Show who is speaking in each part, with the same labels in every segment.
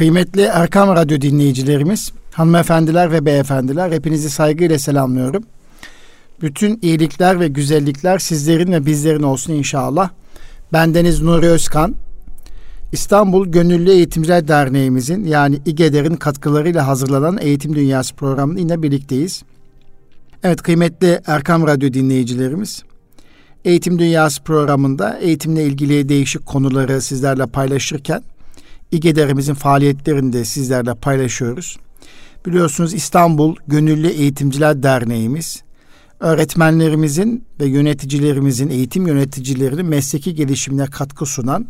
Speaker 1: Kıymetli Erkam Radyo dinleyicilerimiz, hanımefendiler ve beyefendiler hepinizi saygıyla selamlıyorum. Bütün iyilikler ve güzellikler sizlerin ve bizlerin olsun inşallah. Bendeniz Nuri Özkan. İstanbul Gönüllü Eğitimciler Derneğimizin yani İGEDER'in katkılarıyla hazırlanan Eğitim Dünyası programında yine birlikteyiz. Evet kıymetli Erkam Radyo dinleyicilerimiz, Eğitim Dünyası programında eğitimle ilgili değişik konuları sizlerle paylaşırken İGEDER'imizin faaliyetlerini de sizlerle paylaşıyoruz. Biliyorsunuz İstanbul Gönüllü Eğitimciler Derneğimiz öğretmenlerimizin ve yöneticilerimizin, eğitim yöneticilerinin mesleki gelişimine katkı sunan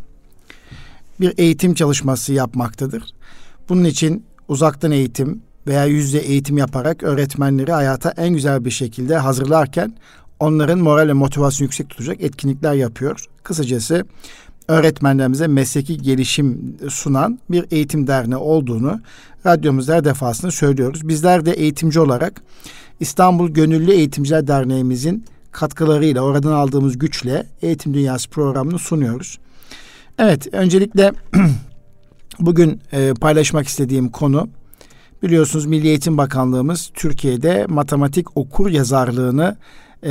Speaker 1: bir eğitim çalışması yapmaktadır. Bunun için uzaktan eğitim veya yüzde eğitim yaparak öğretmenleri hayata en güzel bir şekilde hazırlarken onların moral ve motivasyon yüksek tutacak etkinlikler yapıyor. Kısacası öğretmenlerimize mesleki gelişim sunan bir eğitim derneği olduğunu radyomuzda her defasında söylüyoruz. Bizler de eğitimci olarak İstanbul Gönüllü Eğitimciler Derneğimizin katkılarıyla, oradan aldığımız güçle Eğitim Dünyası programını sunuyoruz. Evet, öncelikle bugün e, paylaşmak istediğim konu biliyorsunuz Milli Eğitim Bakanlığımız Türkiye'de matematik okur yazarlığını e,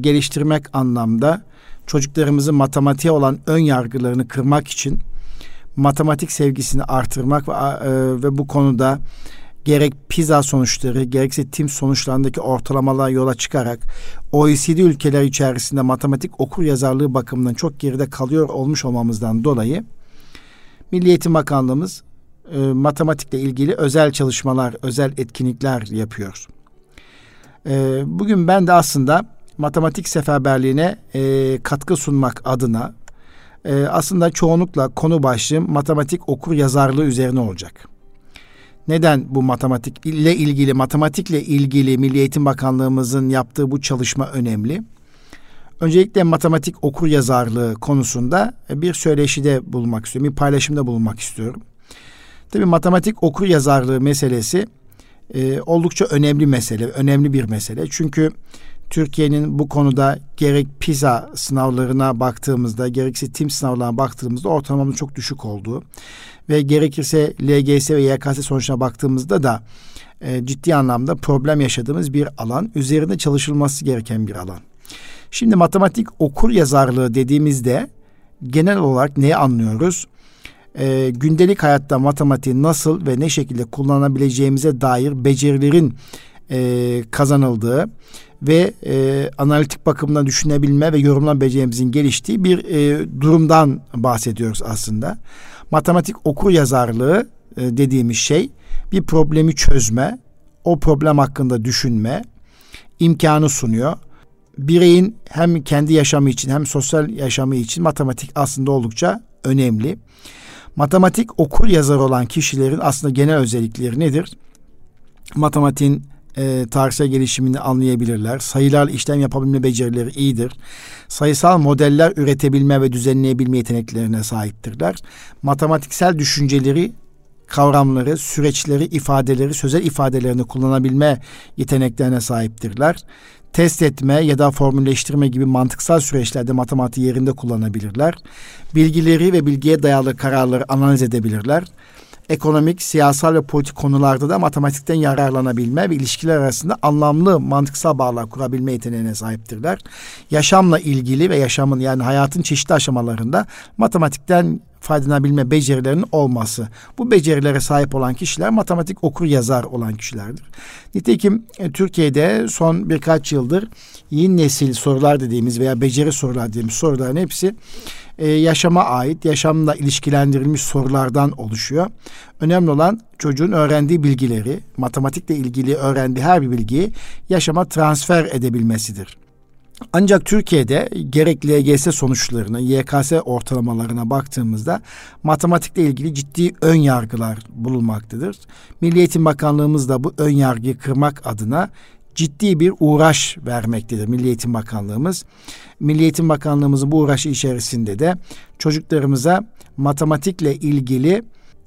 Speaker 1: geliştirmek anlamda çocuklarımızın matematiğe olan ön yargılarını kırmak için matematik sevgisini artırmak ve, e, ve bu konuda gerek PISA sonuçları gerekse TIM sonuçlarındaki ortalamalar yola çıkarak OECD ülkeler içerisinde matematik okur yazarlığı bakımından çok geride kalıyor olmuş olmamızdan dolayı Milli Eğitim Bakanlığımız e, matematikle ilgili özel çalışmalar, özel etkinlikler yapıyor. E, bugün ben de aslında matematik seferberliğine e, katkı sunmak adına e, aslında çoğunlukla konu başlığım matematik okur yazarlığı üzerine olacak. Neden bu matematik ile ilgili, matematikle ilgili Milli Eğitim Bakanlığımızın yaptığı bu çalışma önemli? Öncelikle matematik okur yazarlığı konusunda bir söyleşide bulunmak istiyorum, bir paylaşımda bulunmak istiyorum. Tabii matematik okur yazarlığı meselesi e, oldukça önemli mesele, önemli bir mesele. Çünkü Türkiye'nin bu konuda gerek PISA sınavlarına baktığımızda gerekse TIM sınavlarına baktığımızda ortalamamız çok düşük olduğu ve gerekirse LGS ve YKS sonuçlarına baktığımızda da e, ciddi anlamda problem yaşadığımız bir alan, üzerinde çalışılması gereken bir alan. Şimdi matematik okur yazarlığı dediğimizde genel olarak neyi anlıyoruz? E, gündelik hayatta matematiği nasıl ve ne şekilde kullanabileceğimize dair becerilerin e, kazanıldığı ve e, analitik bakımdan düşünebilme ve yorumlanabileceğimizin geliştiği bir e, durumdan bahsediyoruz aslında. Matematik okur yazarlığı e, dediğimiz şey bir problemi çözme, o problem hakkında düşünme imkanı sunuyor. Bireyin hem kendi yaşamı için hem sosyal yaşamı için matematik aslında oldukça önemli. Matematik okur yazar olan kişilerin aslında genel özellikleri nedir? Matematiğin e, tarihsel gelişimini anlayabilirler. Sayılarla işlem yapabilme becerileri iyidir. Sayısal modeller üretebilme ve düzenleyebilme yeteneklerine sahiptirler. Matematiksel düşünceleri kavramları, süreçleri, ifadeleri, sözel ifadelerini kullanabilme yeteneklerine sahiptirler. Test etme ya da formülleştirme gibi mantıksal süreçlerde matematiği yerinde kullanabilirler. Bilgileri ve bilgiye dayalı kararları analiz edebilirler ekonomik, siyasal ve politik konularda da matematikten yararlanabilme ve ilişkiler arasında anlamlı mantıksal bağlar kurabilme yeteneğine sahiptirler. Yaşamla ilgili ve yaşamın yani hayatın çeşitli aşamalarında matematikten faydalanabilme becerilerinin olması. Bu becerilere sahip olan kişiler matematik okur yazar olan kişilerdir. Nitekim e, Türkiye'de son birkaç yıldır yeni nesil sorular dediğimiz veya beceri sorular dediğimiz soruların hepsi e, yaşama ait, yaşamla ilişkilendirilmiş sorulardan oluşuyor. Önemli olan çocuğun öğrendiği bilgileri, matematikle ilgili öğrendiği her bir bilgiyi yaşama transfer edebilmesidir. Ancak Türkiye'de gerek LGS sonuçlarına, YKS ortalamalarına baktığımızda matematikle ilgili ciddi ön yargılar bulunmaktadır. Milli Eğitim Bakanlığımız da bu ön yargıyı kırmak adına ciddi bir uğraş vermektedir Milli Eğitim Bakanlığımız. Milli Eğitim Bakanlığımızın bu uğraşı içerisinde de çocuklarımıza matematikle ilgili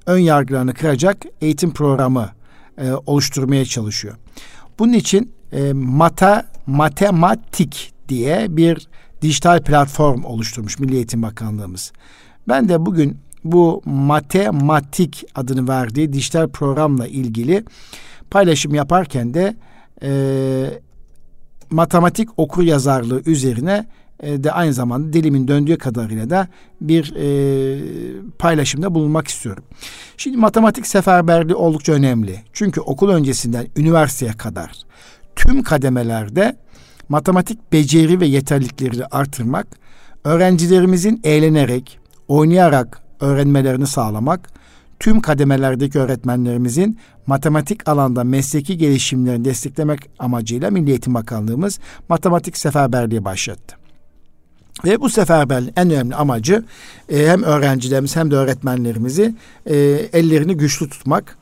Speaker 1: ön yargılarını kıracak eğitim programı e, oluşturmaya çalışıyor. Bunun için e, mata matematik diye bir dijital platform oluşturmuş Milli Eğitim Bakanlığımız. Ben de bugün bu matematik adını verdiği dijital programla ilgili paylaşım yaparken de e, matematik okur yazarlığı üzerine e, de aynı zamanda dilimin döndüğü kadarıyla da bir e, paylaşımda bulunmak istiyorum. Şimdi matematik seferberliği oldukça önemli. Çünkü okul öncesinden üniversiteye kadar tüm kademelerde matematik beceri ve yeterlilikleri artırmak, öğrencilerimizin eğlenerek, oynayarak öğrenmelerini sağlamak, tüm kademelerdeki öğretmenlerimizin matematik alanda mesleki gelişimlerini desteklemek amacıyla Milli Eğitim Bakanlığımız matematik seferberliği başlattı. Ve bu seferberliğin en önemli amacı e, hem öğrencilerimiz hem de öğretmenlerimizi e, ellerini güçlü tutmak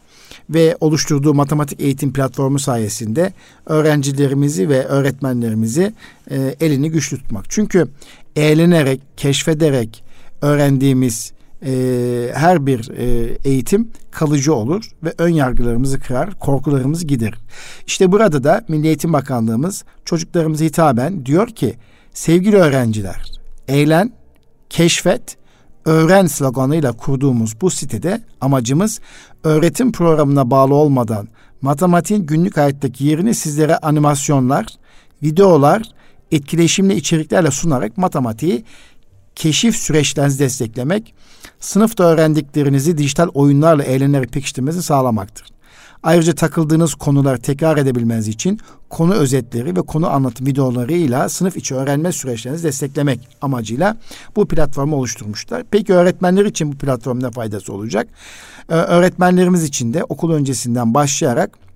Speaker 1: ve oluşturduğu matematik eğitim platformu sayesinde öğrencilerimizi ve öğretmenlerimizi e, elini güçlü tutmak. Çünkü eğlenerek, keşfederek öğrendiğimiz e, her bir e, eğitim kalıcı olur ve ön yargılarımızı kırar, korkularımızı giderir. İşte burada da Milli Eğitim Bakanlığımız çocuklarımıza hitaben diyor ki sevgili öğrenciler eğlen, keşfet, öğren sloganıyla kurduğumuz bu sitede amacımız öğretim programına bağlı olmadan matematiğin günlük hayattaki yerini sizlere animasyonlar, videolar, etkileşimli içeriklerle sunarak matematiği keşif süreçlerinizi desteklemek, sınıfta öğrendiklerinizi dijital oyunlarla eğlenerek pekiştirmenizi sağlamaktır. Ayrıca takıldığınız konuları tekrar edebilmeniz için konu özetleri ve konu anlatım videolarıyla sınıf içi öğrenme süreçlerinizi desteklemek amacıyla bu platformu oluşturmuşlar. Peki öğretmenler için bu platform ne faydası olacak? Ee, öğretmenlerimiz için de okul öncesinden başlayarak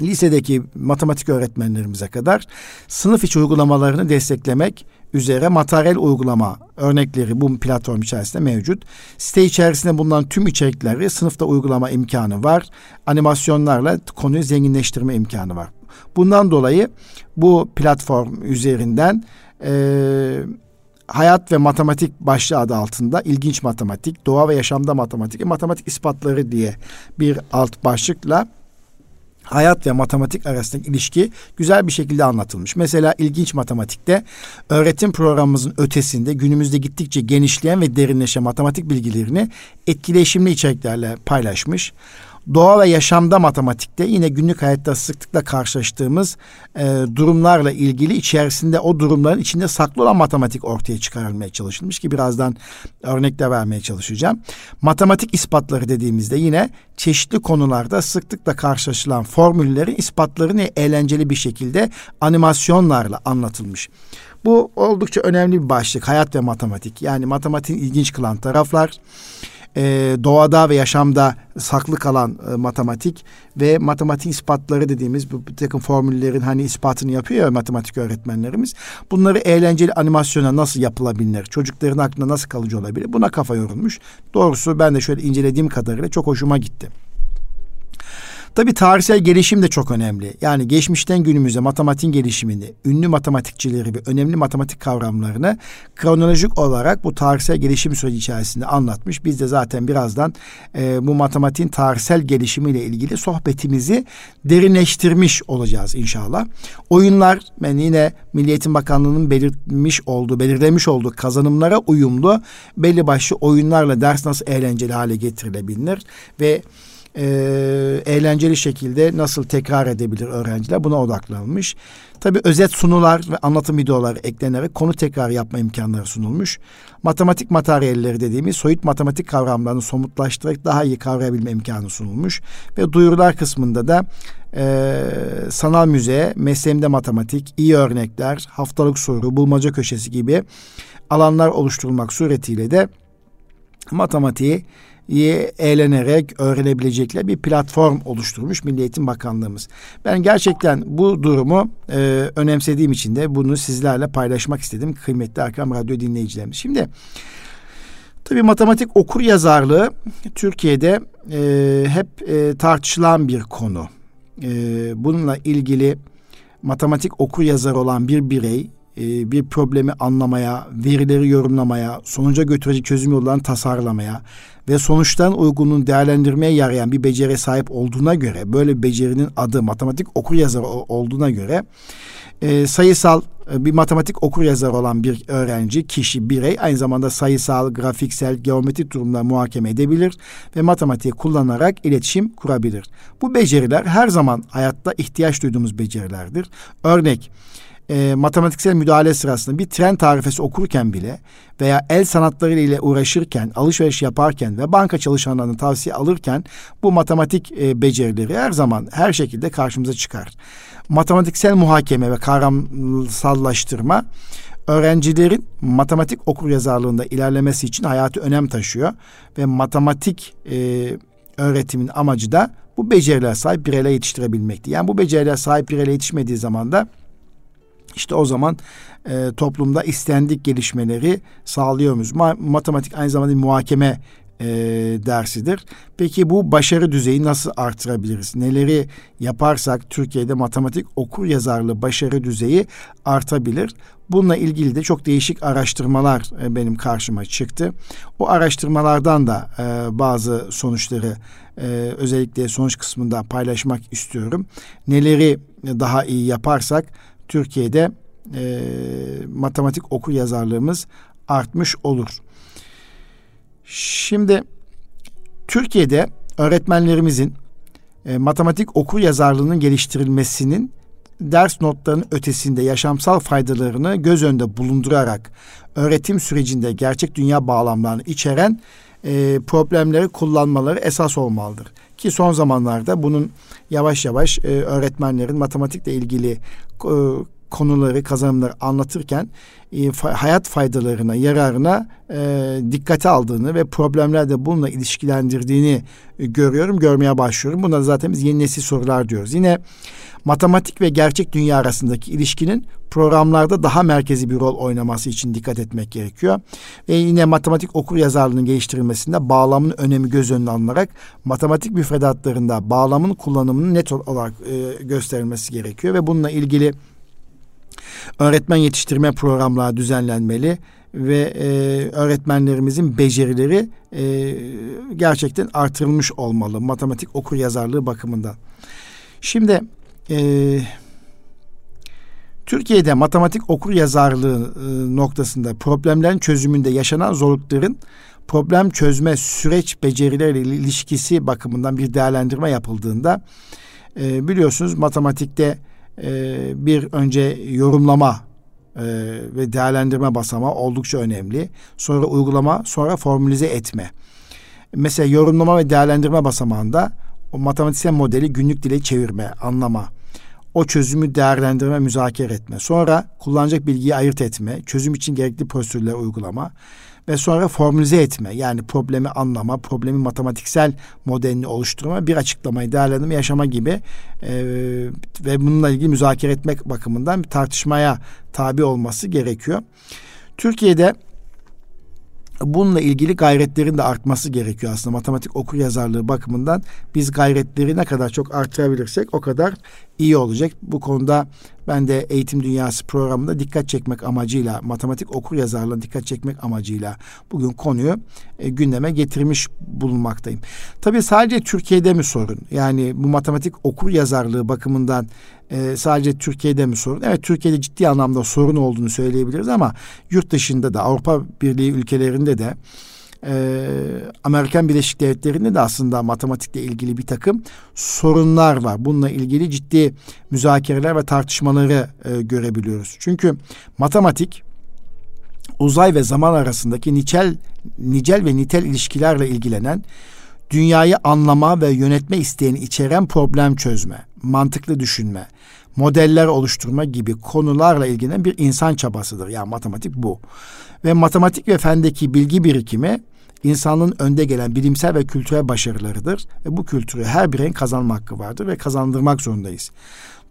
Speaker 1: lisedeki matematik öğretmenlerimize kadar sınıf içi uygulamalarını desteklemek üzere materyal uygulama örnekleri bu platform içerisinde mevcut. Site içerisinde bulunan tüm içerikleri sınıfta uygulama imkanı var. Animasyonlarla konuyu zenginleştirme imkanı var. Bundan dolayı bu platform üzerinden e, hayat ve matematik başlığı adı altında ilginç matematik, doğa ve yaşamda matematik matematik ispatları diye bir alt başlıkla hayat ve matematik arasındaki ilişki güzel bir şekilde anlatılmış. Mesela ilginç matematikte öğretim programımızın ötesinde günümüzde gittikçe genişleyen ve derinleşen matematik bilgilerini etkileşimli içeriklerle paylaşmış doğa ve yaşamda matematikte yine günlük hayatta sıklıkla karşılaştığımız e, durumlarla ilgili içerisinde o durumların içinde saklı olan matematik ortaya çıkarılmaya çalışılmış ki birazdan örnekler vermeye çalışacağım. Matematik ispatları dediğimizde yine çeşitli konularda sıklıkla karşılaşılan formüllerin ispatlarını eğlenceli bir şekilde animasyonlarla anlatılmış. Bu oldukça önemli bir başlık hayat ve matematik. Yani matematiğin ilginç kılan taraflar e, doğada ve yaşamda saklı kalan e, matematik ve matematik ispatları dediğimiz bu bir takım formüllerin hani ispatını yapıyor ya matematik öğretmenlerimiz. Bunları eğlenceli animasyona nasıl yapılabilir? Çocukların aklında nasıl kalıcı olabilir? Buna kafa yorulmuş. Doğrusu ben de şöyle incelediğim kadarıyla çok hoşuma gitti. Tabii tarihsel gelişim de çok önemli. Yani geçmişten günümüze matematiğin gelişimini, ünlü matematikçileri ve önemli matematik kavramlarını kronolojik olarak bu tarihsel gelişim süreci içerisinde anlatmış. Biz de zaten birazdan e, bu matematiğin tarihsel gelişimiyle ilgili sohbetimizi derinleştirmiş olacağız inşallah. Oyunlar ben yine Milli Eğitim Bakanlığı'nın belirtmiş olduğu, belirlemiş olduğu kazanımlara uyumlu belli başlı oyunlarla ders nasıl eğlenceli hale getirilebilir ve e, eğlenceli şekilde nasıl tekrar edebilir öğrenciler buna odaklanmış. Tabi özet sunular ve anlatım videoları eklenerek konu tekrar yapma imkanları sunulmuş. Matematik materyalleri dediğimiz soyut matematik kavramlarını somutlaştırarak daha iyi kavrayabilme imkanı sunulmuş. Ve duyurular kısmında da e, sanal müze, mesleğimde matematik, iyi örnekler, haftalık soru, bulmaca köşesi gibi alanlar oluşturulmak suretiyle de matematiği iyi eğlenerek öğrenebilecekleri bir platform oluşturmuş Milli Eğitim Bakanlığımız. Ben gerçekten bu durumu e, önemsediğim için de bunu sizlerle paylaşmak istedim kıymetli Akram Radyo dinleyicilerimiz. Şimdi tabii matematik okur yazarlığı Türkiye'de e, hep e, tartışılan bir konu. E, bununla ilgili matematik okur yazar olan bir birey e, bir problemi anlamaya, verileri yorumlamaya, sonuca götürecek çözüm yollarını tasarlamaya ve sonuçtan uygunluğunu değerlendirmeye yarayan bir beceriye sahip olduğuna göre, böyle becerinin adı matematik okur yazarı olduğuna göre e, sayısal e, bir matematik okur yazar olan bir öğrenci, kişi, birey aynı zamanda sayısal, grafiksel, geometrik durumlar muhakeme edebilir ve matematiği kullanarak iletişim kurabilir. Bu beceriler her zaman hayatta ihtiyaç duyduğumuz becerilerdir. Örnek, e, matematiksel müdahale sırasında bir tren tarifesi okurken bile veya el sanatları ile uğraşırken, alışveriş yaparken ve banka çalışanlarının tavsiye alırken bu matematik e, becerileri her zaman her şekilde karşımıza çıkar. Matematiksel muhakeme ve kavramsallaştırma öğrencilerin matematik okur yazarlığında ilerlemesi için hayatı önem taşıyor ve matematik e, öğretimin amacı da bu beceriler sahip bireyler yetiştirebilmekti. Yani bu beceriler sahip bireyler yetişmediği zaman da işte o zaman e, toplumda istendik gelişmeleri sağlıyor muyuz? Ma- matematik aynı zamanda bir muhakeme e, dersidir. Peki bu başarı düzeyi nasıl artırabiliriz? Neleri yaparsak Türkiye'de matematik okur yazarlı başarı düzeyi artabilir? Bununla ilgili de çok değişik araştırmalar e, benim karşıma çıktı. O araştırmalardan da e, bazı sonuçları e, özellikle sonuç kısmında paylaşmak istiyorum. Neleri daha iyi yaparsak Türkiye'de e, matematik okur yazarlığımız artmış olur. Şimdi Türkiye'de öğretmenlerimizin e, matematik okur yazarlığının geliştirilmesinin ders notlarının ötesinde yaşamsal faydalarını göz önünde bulundurarak öğretim sürecinde gerçek dünya bağlamlarını içeren e, problemleri kullanmaları esas olmalıdır. Ki son zamanlarda bunun yavaş yavaş e, öğretmenlerin matematikle ilgili e, konuları, kazanımları anlatırken e, fa- hayat faydalarına, yararına e, dikkate aldığını ve problemlerde bununla ilişkilendirdiğini e, görüyorum, görmeye başlıyorum. Buna zaten biz yeni nesil sorular diyoruz. Yine matematik ve gerçek dünya arasındaki ilişkinin programlarda daha merkezi bir rol oynaması için dikkat etmek gerekiyor. Ve yine matematik okur yazarlığının geliştirilmesinde bağlamın önemi göz önüne alınarak matematik müfredatlarında bağlamın kullanımının net olarak e, gösterilmesi gerekiyor ve bununla ilgili öğretmen yetiştirme programları düzenlenmeli ve e, öğretmenlerimizin becerileri e, gerçekten artırılmış olmalı matematik okur yazarlığı bakımından. Şimdi e, Türkiye'de matematik okur yazarlığı e, noktasında problemlerin çözümünde yaşanan zorlukların problem çözme süreç becerileriyle ilişkisi bakımından bir değerlendirme yapıldığında e, biliyorsunuz matematikte e, bir önce yorumlama e, ve değerlendirme basamağı oldukça önemli. Sonra uygulama, sonra formülize etme. Mesela yorumlama ve değerlendirme basamağında o matematiksel modeli günlük dile çevirme, anlama, o çözümü değerlendirme, müzakere etme. Sonra kullanacak bilgiyi ayırt etme, çözüm için gerekli prosedürler uygulama ve sonra formülize etme. Yani problemi anlama, problemi matematiksel modelini oluşturma, bir açıklamayı değerlendirme, yaşama gibi e, ve bununla ilgili müzakere etmek bakımından bir tartışmaya tabi olması gerekiyor. Türkiye'de bununla ilgili gayretlerin de artması gerekiyor aslında matematik okur yazarlığı bakımından biz gayretleri ne kadar çok artırabilirsek o kadar iyi olacak. Bu konuda ben de Eğitim Dünyası programında dikkat çekmek amacıyla matematik okur yazarlığına dikkat çekmek amacıyla bugün konuyu e, gündeme getirmiş bulunmaktayım. Tabii sadece Türkiye'de mi sorun? Yani bu matematik okur yazarlığı bakımından e, sadece Türkiye'de mi sorun? Evet Türkiye'de ciddi anlamda sorun olduğunu söyleyebiliriz ama yurt dışında da Avrupa Birliği ülkelerinde de e, Amerikan Birleşik Devletleri'nde de aslında matematikle ilgili bir takım sorunlar var. Bununla ilgili ciddi müzakereler ve tartışmaları e, görebiliyoruz. Çünkü matematik uzay ve zaman arasındaki nicel nicel ve nitel ilişkilerle ilgilenen dünyayı anlama ve yönetme isteğini içeren problem çözme, mantıklı düşünme, modeller oluşturma gibi konularla ilgilenen bir insan çabasıdır. Yani matematik bu. Ve matematik ve fendeki bilgi birikimi insanlığın önde gelen bilimsel ve kültürel başarılarıdır. Ve bu kültürü her bireyin kazanma hakkı vardır ve kazandırmak zorundayız.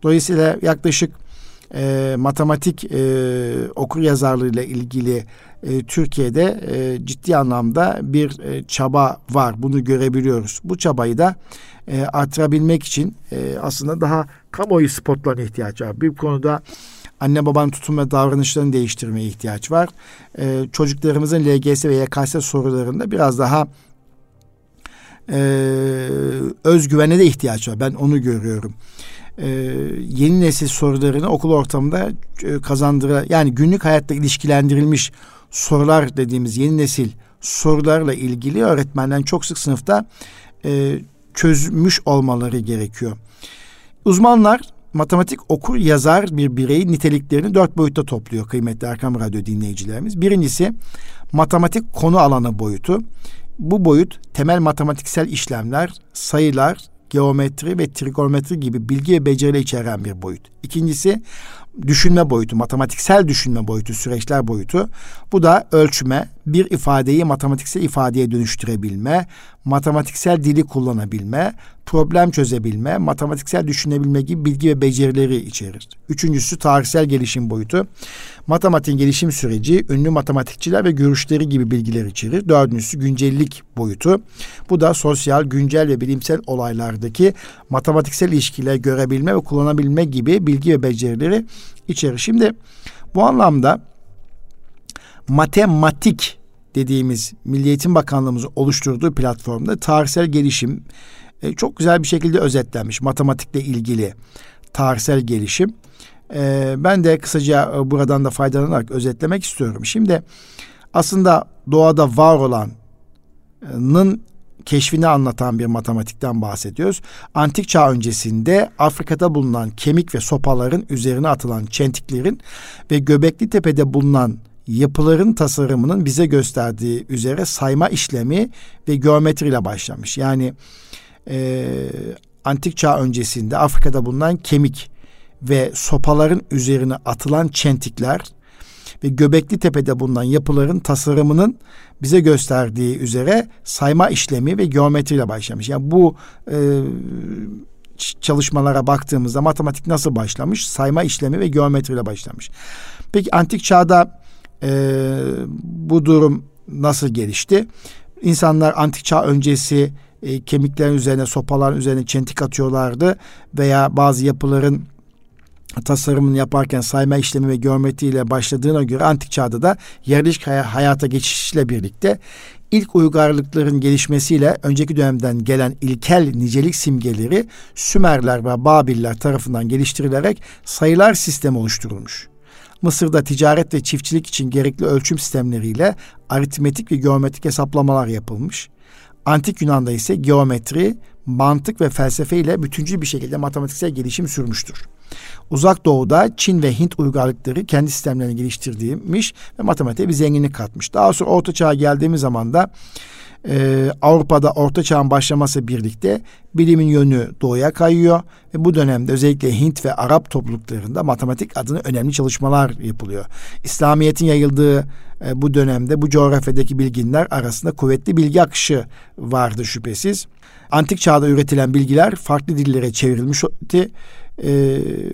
Speaker 1: Dolayısıyla yaklaşık e, matematik e, okur yazarlığıyla ilgili e, Türkiye'de e, ciddi anlamda bir e, çaba var. Bunu görebiliyoruz. Bu çabayı da e, artırabilmek için e, aslında daha kamuoyu spotlarına ihtiyaç var. Bir konuda anne babanın tutum ve davranışlarını değiştirmeye ihtiyaç var. E, çocuklarımızın LGS ve YKS sorularında biraz daha e, özgüvene de ihtiyaç var. Ben onu görüyorum. E, yeni nesil sorularını okul ortamında e, kazandıra yani günlük hayatta ilişkilendirilmiş sorular dediğimiz yeni nesil sorularla ilgili öğretmenden çok sık sınıfta e, çözmüş olmaları gerekiyor. Uzmanlar matematik okur yazar bir bireyin niteliklerini dört boyutta topluyor kıymetli Erkam Radyo dinleyicilerimiz. Birincisi matematik konu alanı boyutu. Bu boyut temel matematiksel işlemler, sayılar, geometri ve trigonometri gibi bilgi ve beceri içeren bir boyut. İkincisi düşünme boyutu, matematiksel düşünme boyutu, süreçler boyutu. Bu da ölçme, bir ifadeyi matematiksel ifadeye dönüştürebilme, matematiksel dili kullanabilme, problem çözebilme, matematiksel düşünebilme gibi bilgi ve becerileri içerir. Üçüncüsü tarihsel gelişim boyutu. Matematiğin gelişim süreci, ünlü matematikçiler ve görüşleri gibi bilgiler içerir. Dördüncüsü güncellik boyutu. Bu da sosyal, güncel ve bilimsel olaylardaki matematiksel ilişkiler görebilme ve kullanabilme gibi bilgi ve becerileri içerir. Şimdi bu anlamda matematik dediğimiz Milli Eğitim Bakanlığımızın oluşturduğu platformda tarihsel gelişim e, çok güzel bir şekilde özetlenmiş. Matematikle ilgili tarihsel gelişim. E, ben de kısaca e, buradan da faydalanarak özetlemek istiyorum. Şimdi aslında doğada var olanın keşfini anlatan bir matematikten bahsediyoruz. Antik çağ öncesinde Afrika'da bulunan kemik ve sopaların üzerine atılan çentiklerin ve Göbekli Tepe'de bulunan yapıların tasarımının bize gösterdiği üzere sayma işlemi ve geometriyle başlamış. Yani e, antik çağ öncesinde Afrika'da bulunan kemik ve sopaların üzerine atılan çentikler ve Göbekli Tepe'de bulunan yapıların tasarımının bize gösterdiği üzere sayma işlemi ve geometriyle başlamış. Yani bu e, çalışmalara baktığımızda matematik nasıl başlamış? Sayma işlemi ve geometriyle başlamış. Peki antik çağda e, bu durum nasıl gelişti? İnsanlar antik çağ öncesi e, kemiklerin üzerine, sopaların üzerine çentik atıyorlardı veya bazı yapıların tasarımını yaparken sayma işlemi ve geometriyle başladığına göre antik çağda da yerleşik hayata geçişle birlikte ilk uygarlıkların gelişmesiyle önceki dönemden gelen ilkel nicelik simgeleri Sümerler ve Babiller tarafından geliştirilerek sayılar sistemi oluşturulmuş. Mısır'da ticaret ve çiftçilik için gerekli ölçüm sistemleriyle aritmetik ve geometrik hesaplamalar yapılmış. Antik Yunan'da ise geometri, mantık ve felsefe ile bütüncül bir şekilde matematiksel gelişim sürmüştür. Uzak Doğu'da Çin ve Hint uygarlıkları kendi sistemlerini geliştirdiğimiş ve matematiğe bir zenginlik katmış. Daha sonra Orta Çağ'a geldiğimiz zaman da e, Avrupa'da Orta Çağ'ın başlaması birlikte bilimin yönü doğuya kayıyor ve bu dönemde özellikle Hint ve Arap topluluklarında matematik adına önemli çalışmalar yapılıyor. İslamiyet'in yayıldığı e, bu dönemde bu coğrafyadaki bilginler arasında kuvvetli bilgi akışı vardı şüphesiz. Antik çağda üretilen bilgiler farklı dillere çevrilmişti e,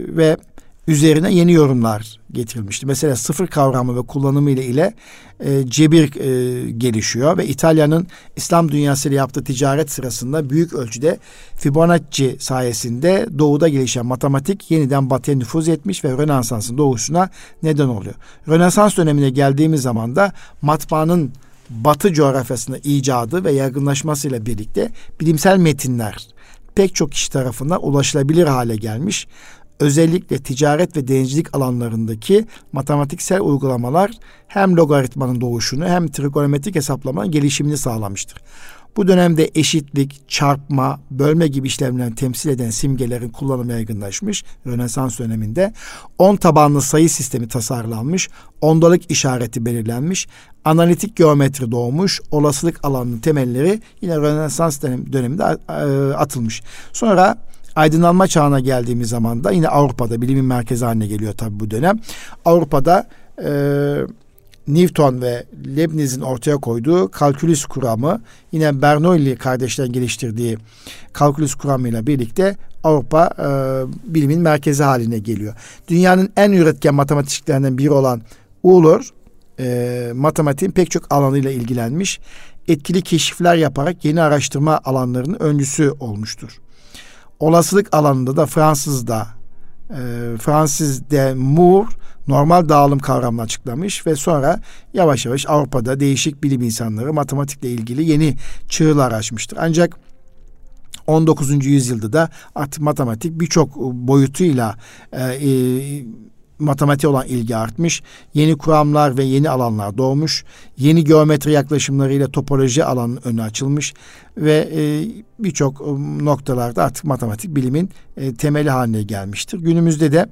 Speaker 1: ve üzerine yeni yorumlar getirilmişti. Mesela sıfır kavramı ve kullanımı ile ile e, cebir e, gelişiyor ve İtalya'nın İslam dünyasıyla yaptığı ticaret sırasında büyük ölçüde Fibonacci sayesinde doğuda gelişen matematik yeniden batıya nüfuz etmiş ve Rönesans'ın doğuşuna neden oluyor. Rönesans dönemine geldiğimiz zaman da matbaanın Batı coğrafyasında icadı ve yaygınlaşmasıyla birlikte bilimsel metinler pek çok kişi tarafından ulaşılabilir hale gelmiş özellikle ticaret ve denizcilik alanlarındaki matematiksel uygulamalar hem logaritmanın doğuşunu hem trigonometrik hesaplamanın gelişimini sağlamıştır. Bu dönemde eşitlik, çarpma, bölme gibi işlemlerini temsil eden simgelerin kullanımı yaygınlaşmış Rönesans döneminde. On tabanlı sayı sistemi tasarlanmış, ondalık işareti belirlenmiş, analitik geometri doğmuş, olasılık alanının temelleri yine Rönesans döneminde atılmış. Sonra aydınlanma çağına geldiğimiz zaman da yine Avrupa'da bilimin merkezi haline geliyor tabii bu dönem. Avrupa'da e, Newton ve Leibniz'in ortaya koyduğu kalkülüs kuramı yine Bernoulli kardeşlerin geliştirdiği kalkülüs kuramıyla birlikte Avrupa e, bilimin merkezi haline geliyor. Dünyanın en üretken matematiklerinden biri olan Euler e, matematiğin pek çok alanıyla ilgilenmiş. Etkili keşifler yaparak yeni araştırma alanlarının öncüsü olmuştur. Olasılık alanında da Fransız'da e, Francis de Moore normal dağılım kavramını açıklamış ve sonra yavaş yavaş Avrupa'da değişik bilim insanları matematikle ilgili yeni çığlar açmıştır. Ancak 19. yüzyılda da artık matematik birçok boyutuyla e, e, matematiğe olan ilgi artmış. Yeni kuramlar ve yeni alanlar doğmuş. Yeni geometri yaklaşımlarıyla topoloji alanının önü açılmış ve e, birçok noktalarda artık matematik bilimin e, temeli haline gelmiştir. Günümüzde de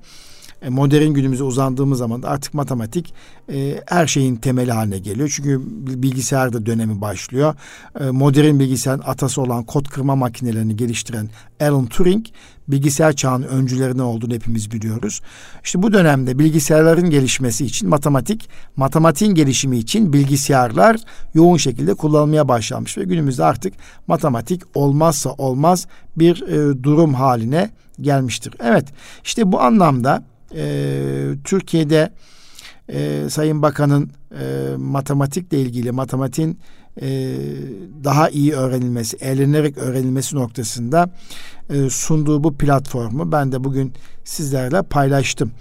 Speaker 1: e, modern günümüze uzandığımız zaman da artık matematik e, her şeyin temeli haline geliyor. Çünkü bilgisayar da dönemi başlıyor. E, modern bilgisayarın atası olan kod kırma makinelerini geliştiren Alan Turing bilgisayar çağının öncülerinden olduğunu hepimiz biliyoruz. İşte bu dönemde bilgisayarların gelişmesi için matematik, matematiğin gelişimi için bilgisayarlar yoğun şekilde kullanılmaya başlanmış ve günümüzde artık matematik olmazsa olmaz bir e, durum haline gelmiştir. Evet işte bu anlamda e, Türkiye'de e, Sayın Bakan'ın e, matematikle ilgili matematiğin e, daha iyi öğrenilmesi, eğlenerek öğrenilmesi noktasında e, sunduğu bu platformu ben de bugün sizlerle paylaştım.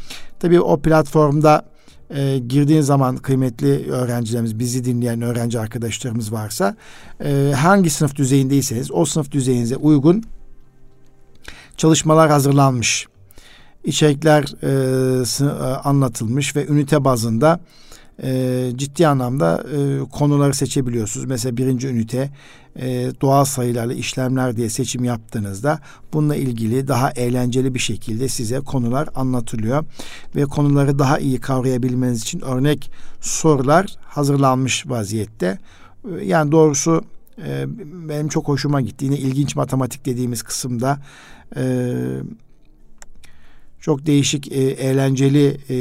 Speaker 1: Tabii o platformda e, girdiğin zaman kıymetli öğrencilerimiz, bizi dinleyen öğrenci arkadaşlarımız varsa e, hangi sınıf düzeyindeyseniz o sınıf düzeyinize uygun çalışmalar hazırlanmış içerikler e, e, anlatılmış ve ünite bazında e, ciddi anlamda e, konuları seçebiliyorsunuz. Mesela birinci ünite e, doğal sayılarla işlemler diye seçim yaptığınızda bununla ilgili daha eğlenceli bir şekilde size konular anlatılıyor ve konuları daha iyi kavrayabilmeniz için örnek sorular hazırlanmış vaziyette. E, yani doğrusu e, benim çok hoşuma gitti. Yine ilginç matematik dediğimiz kısımda e, çok değişik e, eğlenceli e,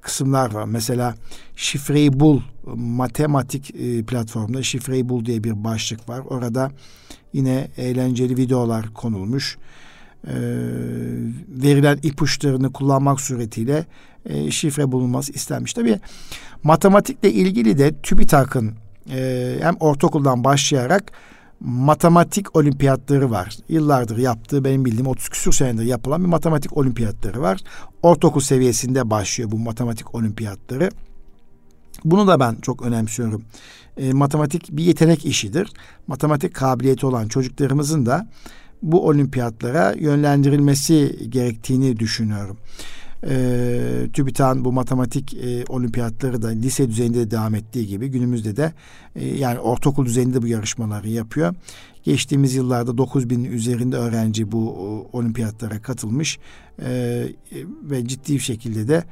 Speaker 1: kısımlar var. Mesela şifreyi bul matematik e, platformunda şifreyi bul diye bir başlık var. Orada yine eğlenceli videolar konulmuş. E, verilen ipuçlarını kullanmak suretiyle e, şifre bulunması istenmiş. Tabii matematikle ilgili de TÜBİTAK'ın e, hem ortaokuldan başlayarak matematik olimpiyatları var. Yıllardır yaptığı benim bildiğim 30 küsur senedir yapılan bir matematik olimpiyatları var. Ortaokul seviyesinde başlıyor bu matematik olimpiyatları. Bunu da ben çok önemsiyorum. E, matematik bir yetenek işidir. Matematik kabiliyeti olan çocuklarımızın da bu olimpiyatlara yönlendirilmesi gerektiğini düşünüyorum. E, TÜBİTAK'ın bu matematik e, olimpiyatları da lise düzeyinde de devam ettiği gibi günümüzde de e, yani ortaokul düzeyinde bu yarışmaları yapıyor. Geçtiğimiz yıllarda 9 bin üzerinde öğrenci bu o, olimpiyatlara katılmış e, ve ciddi bir şekilde de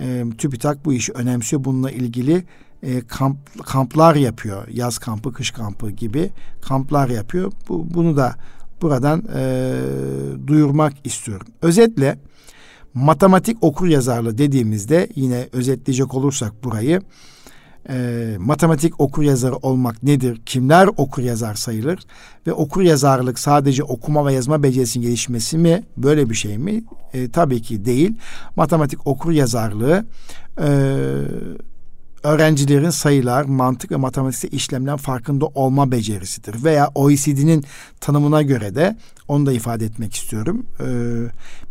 Speaker 1: e, TÜBİTAK bu işi önemsiyor. Bununla ilgili e, kamp, kamplar yapıyor. Yaz kampı, kış kampı gibi kamplar yapıyor. Bu, bunu da buradan e, duyurmak istiyorum. Özetle matematik okur yazarlı dediğimizde yine özetleyecek olursak burayı e, matematik okur yazarı olmak nedir? Kimler okur yazar sayılır? Ve okur yazarlık sadece okuma ve yazma becerisinin gelişmesi mi? Böyle bir şey mi? E, tabii ki değil. Matematik okur yazarlığı e, öğrencilerin sayılar, mantık ve matematiksel işlemden farkında olma becerisidir. Veya OECD'nin tanımına göre de onu da ifade etmek istiyorum. Ee,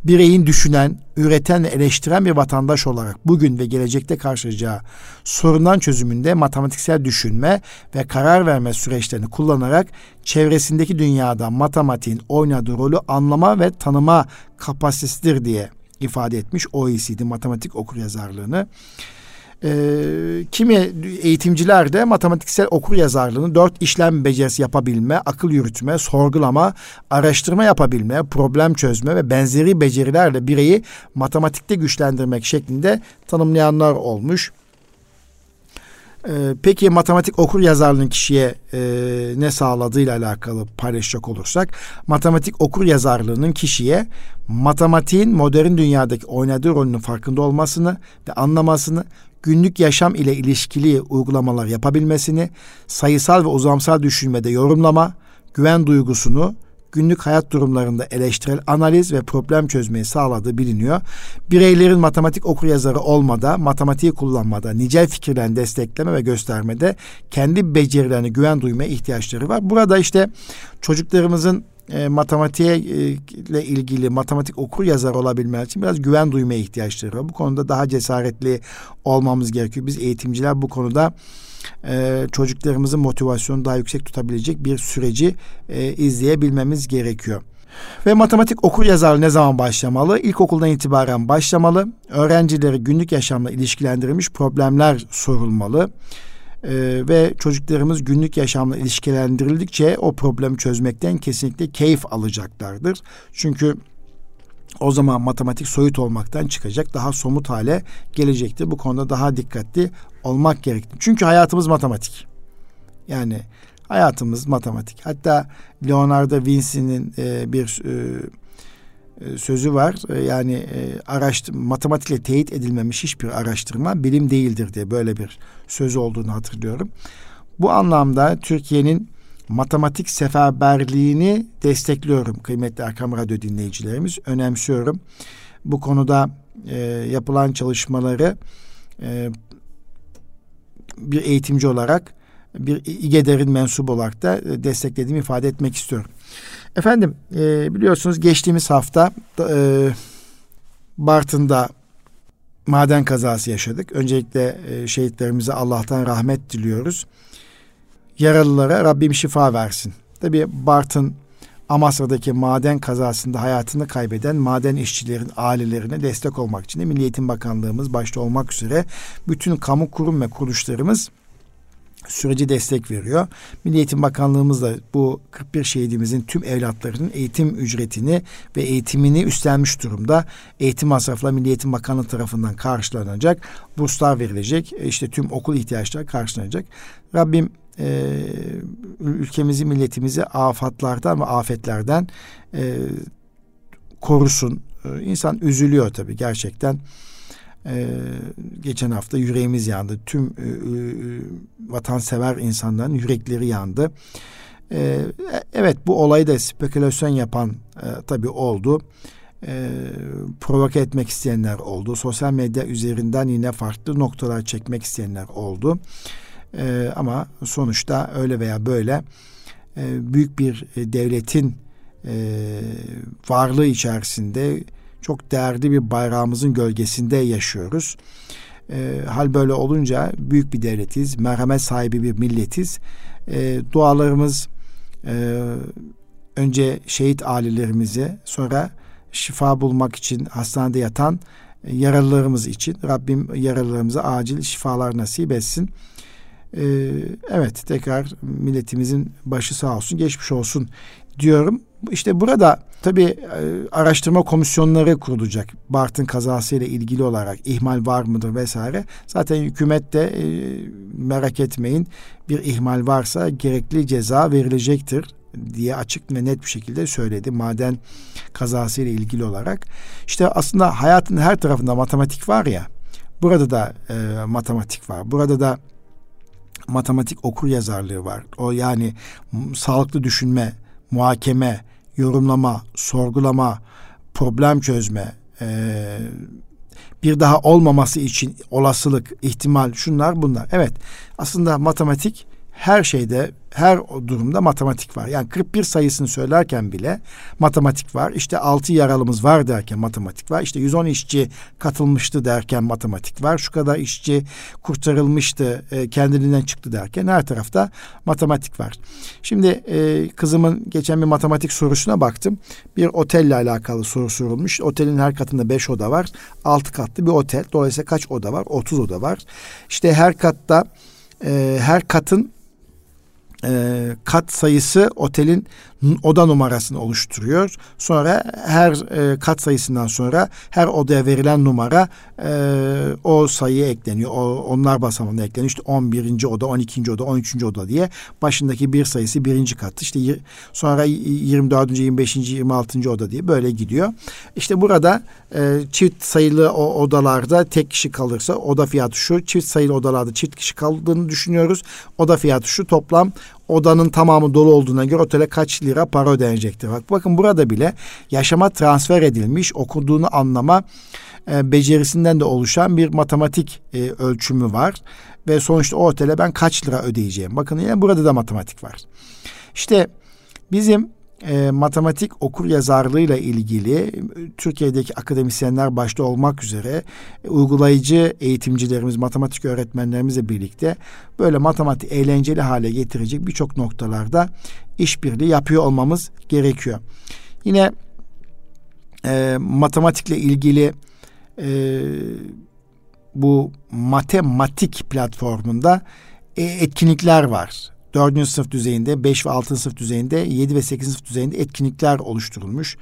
Speaker 1: bireyin düşünen, üreten ve eleştiren bir vatandaş olarak bugün ve gelecekte karşılayacağı sorundan çözümünde matematiksel düşünme ve karar verme süreçlerini kullanarak çevresindeki dünyada matematiğin oynadığı rolü anlama ve tanıma kapasitesidir diye ifade etmiş OECD matematik okuryazarlığını. E, kimi eğitimciler de matematiksel okur yazarlığını dört işlem becerisi yapabilme, akıl yürütme, sorgulama, araştırma yapabilme, problem çözme ve benzeri becerilerle bireyi matematikte güçlendirmek şeklinde tanımlayanlar olmuş. Ee, peki matematik okur yazarlığın kişiye e, ne sağladığıyla alakalı paylaşacak olursak, matematik okur yazarlığının kişiye matematiğin modern dünyadaki oynadığı rolünün farkında olmasını ve anlamasını, günlük yaşam ile ilişkili uygulamalar yapabilmesini, sayısal ve uzamsal düşünmede yorumlama, güven duygusunu, günlük hayat durumlarında eleştirel analiz ve problem çözmeyi sağladığı biliniyor. Bireylerin matematik okuryazarı olmada, matematiği kullanmada, nicel fikirlerini destekleme ve göstermede kendi becerilerine güven duymaya ihtiyaçları var. Burada işte çocuklarımızın e, matematiğe e, ile ilgili matematik okur yazar olabilmek için biraz güven duymaya ihtiyaçları var. Bu konuda daha cesaretli olmamız gerekiyor. Biz eğitimciler bu konuda e, çocuklarımızın motivasyonu daha yüksek tutabilecek bir süreci e, izleyebilmemiz gerekiyor. Ve matematik okur yazar ne zaman başlamalı? İlkokuldan itibaren başlamalı. Öğrencilere günlük yaşamla ilişkilendirilmiş problemler sorulmalı. Ee, ve çocuklarımız günlük yaşamla ilişkilendirildikçe o problemi çözmekten kesinlikle keyif alacaklardır. Çünkü o zaman matematik soyut olmaktan çıkacak, daha somut hale gelecektir. Bu konuda daha dikkatli olmak gerekli. Çünkü hayatımız matematik. Yani hayatımız matematik. Hatta Leonardo Vinci'nin e, bir e sözü var. E, yani e, araştır matematikle teyit edilmemiş hiçbir araştırma bilim değildir diye böyle bir söz olduğunu hatırlıyorum. Bu anlamda Türkiye'nin matematik seferberliğini destekliyorum kıymetli Erkam Radyo dinleyicilerimiz. Önemsiyorum. Bu konuda e, yapılan çalışmaları e, bir eğitimci olarak bir İGEDER'in mensup olarak da e, desteklediğimi ifade etmek istiyorum. Efendim e, biliyorsunuz geçtiğimiz hafta e, Bartın'da maden kazası yaşadık. Öncelikle e, şehitlerimize Allah'tan rahmet diliyoruz. Yaralılara Rabbim şifa versin. Tabi Bartın Amasra'daki maden kazasında hayatını kaybeden maden işçilerin ailelerine destek olmak için de Milli Eğitim Bakanlığımız başta olmak üzere bütün kamu kurum ve kuruluşlarımız süreci destek veriyor. Milli Eğitim Bakanlığımız da bu 41 şehidimizin tüm evlatlarının eğitim ücretini ve eğitimini üstlenmiş durumda. Eğitim masrafları Milli Eğitim Bakanlığı tarafından karşılanacak. Burslar verilecek. İşte tüm okul ihtiyaçları karşılanacak. Rabbim e, ülkemizi, milletimizi afatlardan ve afetlerden e, korusun. E, insan üzülüyor tabii gerçekten. Ee, geçen hafta yüreğimiz yandı. Tüm e, e, vatansever insanların yürekleri yandı. Ee, evet bu olayı da spekülasyon yapan e, tabii oldu. Ee, provoke etmek isteyenler oldu. Sosyal medya üzerinden yine farklı noktalar çekmek isteyenler oldu. Ee, ama sonuçta öyle veya böyle e, büyük bir e, devletin e, varlığı içerisinde çok değerli bir bayrağımızın gölgesinde yaşıyoruz. E, hal böyle olunca büyük bir devletiz, merhamet sahibi bir milletiz. E, dualarımız e, önce şehit ailelerimize, sonra şifa bulmak için hastanede yatan yaralılarımız için Rabbim yaralılarımıza acil şifalar nasip etsin. Ee, evet tekrar milletimizin başı sağ olsun geçmiş olsun diyorum. İşte burada tabii e, araştırma komisyonları kurulacak. Bartın kazası ile ilgili olarak ihmal var mıdır vesaire. Zaten hükümet de e, merak etmeyin bir ihmal varsa gerekli ceza verilecektir diye açık ve net bir şekilde söyledi maden kazası ile ilgili olarak. İşte aslında hayatın her tarafında matematik var ya. Burada da e, matematik var. Burada da matematik okur yazarlığı var. O yani sağlıklı düşünme, muhakeme, yorumlama, sorgulama, problem çözme, e, bir daha olmaması için olasılık, ihtimal, şunlar bunlar. Evet aslında matematik her şeyde her durumda matematik var. Yani 41 sayısını söylerken bile matematik var. İşte 6 yaralımız var derken matematik var. İşte 110 işçi katılmıştı derken matematik var. Şu kadar işçi kurtarılmıştı, e, kendiliğinden çıktı derken her tarafta matematik var. Şimdi e, kızımın geçen bir matematik sorusuna baktım. Bir otelle alakalı soru sorulmuş. Otelin her katında 5 oda var. 6 katlı bir otel. Dolayısıyla kaç oda var? 30 oda var. İşte her katta e, her katın e, kat sayısı otelin oda numarasını oluşturuyor. Sonra her e, kat sayısından sonra her odaya verilen numara e, o sayıya ekleniyor. O, onlar basamağına ekleniyor. İşte 11. oda, 12. oda, 13. oda diye başındaki bir sayısı birinci katı. İşte sonra 24. 25. 26. oda diye böyle gidiyor. İşte burada e, çift sayılı o odalarda tek kişi kalırsa oda fiyatı şu. Çift sayılı odalarda çift kişi kaldığını düşünüyoruz. Oda fiyatı şu toplam odanın tamamı dolu olduğuna göre otele kaç lira para ödenecektir. Bak, bakın burada bile yaşama transfer edilmiş okuduğunu anlama e, becerisinden de oluşan bir matematik e, ölçümü var. Ve sonuçta o otele ben kaç lira ödeyeceğim. Bakın yine burada da matematik var. İşte bizim e, matematik okur yazarlığıyla ilgili Türkiye'deki akademisyenler başta olmak üzere e, uygulayıcı eğitimcilerimiz, matematik öğretmenlerimizle birlikte böyle matematik eğlenceli hale getirecek birçok noktalarda işbirliği yapıyor olmamız gerekiyor. Yine e, matematikle ilgili e, bu matematik platformunda e, etkinlikler var. 4. sınıf düzeyinde, 5 ve 6. sınıf düzeyinde, 7 ve 8. sınıf düzeyinde etkinlikler oluşturulmuş.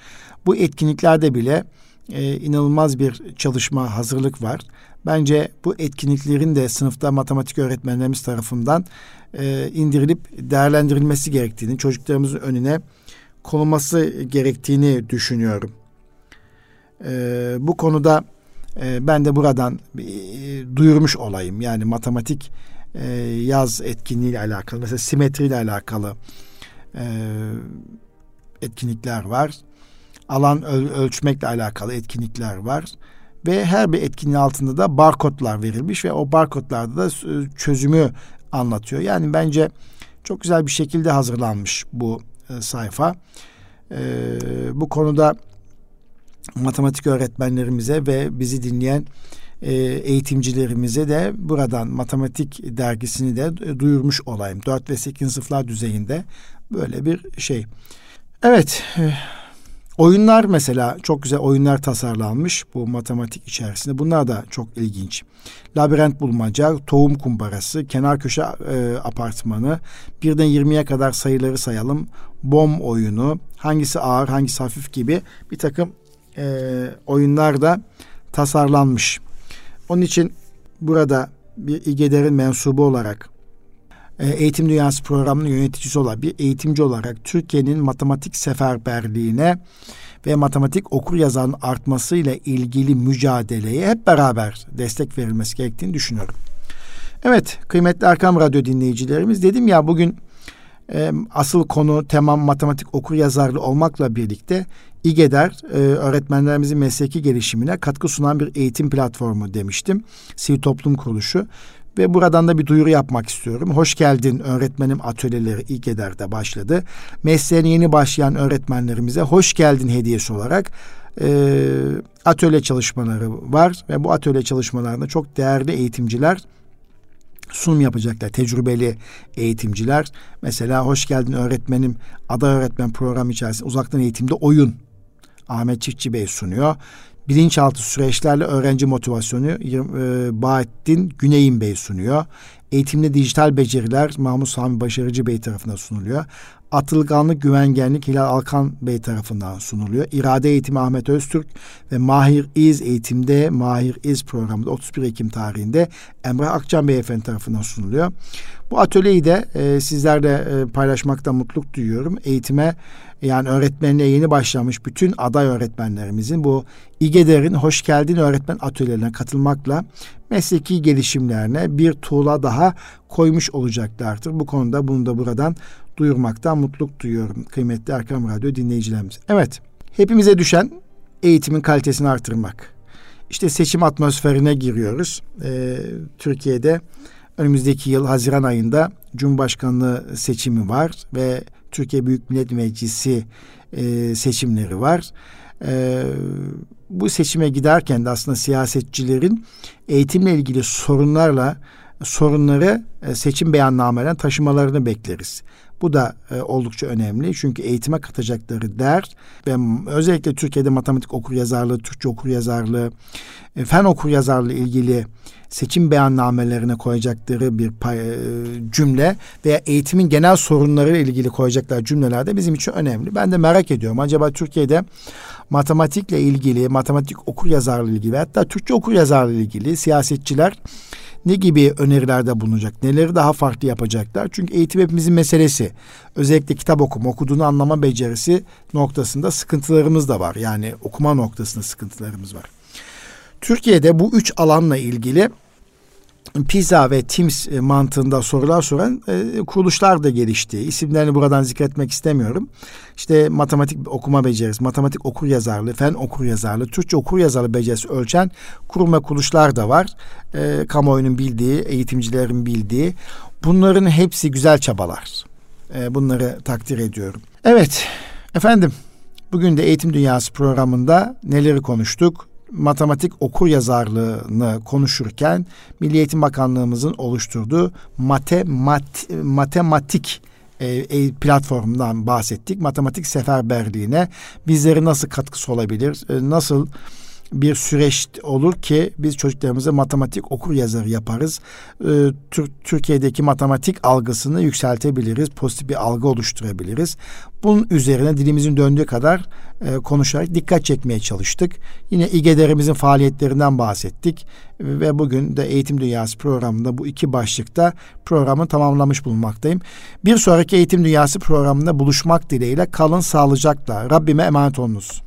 Speaker 1: Bu etkinliklerde bile e, inanılmaz bir çalışma, hazırlık var. Bence bu etkinliklerin de sınıfta matematik öğretmenlerimiz tarafından e, indirilip değerlendirilmesi gerektiğini, çocuklarımızın önüne konulması gerektiğini düşünüyorum. E, bu konuda e, ben de buradan e, duyurmuş olayım. Yani matematik e, yaz etkinliğiyle alakalı, mesela simetriyle alakalı e, etkinlikler var. Alan öl, ölçmekle alakalı etkinlikler var. Ve her bir etkinliğin altında da barkodlar verilmiş ve o barkodlarda da çözümü anlatıyor. Yani bence çok güzel bir şekilde hazırlanmış bu e, sayfa. E, bu konuda matematik öğretmenlerimize ve bizi dinleyen e, eğitimcilerimize de buradan matematik dergisini de duyurmuş olayım. 4 ve 8 sınıflar düzeyinde böyle bir şey. Evet, e, oyunlar mesela çok güzel oyunlar tasarlanmış bu matematik içerisinde. Bunlar da çok ilginç. Labirent bulmaca, tohum kumbarası, kenar köşe e, apartmanı, birden 20'ye kadar sayıları sayalım, bom oyunu, hangisi ağır, hangisi hafif gibi bir takım e, oyunlar da tasarlanmış. Onun için burada bir İGEDER'in mensubu olarak e, Eğitim Dünyası programının yöneticisi olan bir eğitimci olarak Türkiye'nin matematik seferberliğine ve matematik okur yazarın artmasıyla ilgili mücadeleye hep beraber destek verilmesi gerektiğini düşünüyorum. Evet kıymetli Erkam Radyo dinleyicilerimiz dedim ya bugün e, asıl konu temam matematik okur yazarlı olmakla birlikte İGEDER e, öğretmenlerimizin mesleki gelişimine katkı sunan bir eğitim platformu demiştim. Sivil Toplum Kuruluşu ve buradan da bir duyuru yapmak istiyorum. Hoş geldin öğretmenim atölyeleri İGEDER'de başladı. Mesleğine yeni başlayan öğretmenlerimize hoş geldin hediyesi olarak e, atölye çalışmaları var ve bu atölye çalışmalarında çok değerli eğitimciler sunum yapacaklar. Tecrübeli eğitimciler. Mesela hoş geldin öğretmenim aday öğretmen programı içerisinde uzaktan eğitimde oyun Ahmet Çiftçi Bey sunuyor. Bilinçaltı süreçlerle öğrenci motivasyonu e, Bahattin Güneyim Bey sunuyor. Eğitimde dijital beceriler Mahmut Sami Başarıcı Bey tarafından sunuluyor. Atılganlık Güvengenlik Hilal Alkan Bey tarafından sunuluyor. İrade Eğitimi Ahmet Öztürk ve Mahir İz Eğitimde Mahir İz programında 31 Ekim tarihinde Emrah Akcan Beyefendi tarafından sunuluyor. Bu atölyeyi de e, sizlerle e, paylaşmakta mutluluk duyuyorum. Eğitime yani öğretmenliğe yeni başlamış bütün aday öğretmenlerimizin bu İGEDER'in Hoş Geldin Öğretmen Atölyelerine katılmakla mesleki gelişimlerine bir tuğla daha koymuş olacaklardır. Bu konuda bunu da buradan duyurmaktan mutluluk duyuyorum kıymetli Erkam Radyo dinleyicilerimiz. Evet, hepimize düşen eğitimin kalitesini artırmak. İşte seçim atmosferine giriyoruz. Ee, Türkiye'de önümüzdeki yıl Haziran ayında Cumhurbaşkanlığı seçimi var ve Türkiye Büyük Millet Meclisi e, seçimleri var. E, bu seçime giderken de aslında siyasetçilerin eğitimle ilgili sorunlarla sorunları e, seçim beyannameden taşımalarını bekleriz. Bu da e, oldukça önemli çünkü eğitime katacakları değer ve özellikle Türkiye'de matematik okur yazarlığı, Türkçe okur yazarlığı, e, fen okur yazarlığı ilgili seçim beyannamelerine koyacakları bir pay, e, cümle veya eğitimin genel sorunları ilgili koyacaklar cümleler de bizim için önemli. Ben de merak ediyorum. Acaba Türkiye'de matematikle ilgili, matematik okur yazarlığı ilgili hatta Türkçe okur yazarlığı ilgili siyasetçiler ne gibi önerilerde bulunacak? Neleri daha farklı yapacaklar? Çünkü eğitim hepimizin meselesi. Özellikle kitap okuma, okuduğunu anlama becerisi noktasında sıkıntılarımız da var. Yani okuma noktasında sıkıntılarımız var. Türkiye'de bu üç alanla ilgili PISA ve TIMS e, mantığında sorular soran e, kuruluşlar da gelişti. İsimlerini buradan zikretmek istemiyorum. İşte matematik okuma becerisi, matematik okur yazarlığı, fen okur yazarlığı, Türkçe okur yazarlığı becerisi ölçen kurum ve kuruluşlar da var. E, kamuoyunun bildiği, eğitimcilerin bildiği. Bunların hepsi güzel çabalar. E, bunları takdir ediyorum. Evet, Efendim, bugün de Eğitim Dünyası programında neleri konuştuk? Matematik okur yazarlığını konuşurken Milli Eğitim Bakanlığımızın oluşturduğu matemat, matematik e, e, platformundan bahsettik. Matematik seferberliğine bizleri nasıl katkısı olabilir? E, nasıl bir süreç olur ki biz çocuklarımıza matematik okur yazarı yaparız. Ee, Türkiye'deki matematik algısını yükseltebiliriz. Pozitif bir algı oluşturabiliriz. Bunun üzerine dilimizin döndüğü kadar e, konuşarak dikkat çekmeye çalıştık. Yine İGEDER'imizin faaliyetlerinden bahsettik. Ve bugün de Eğitim Dünyası programında bu iki başlıkta programı tamamlamış bulunmaktayım. Bir sonraki Eğitim Dünyası programında buluşmak dileğiyle kalın sağlıcakla. Rabbime emanet olunuz.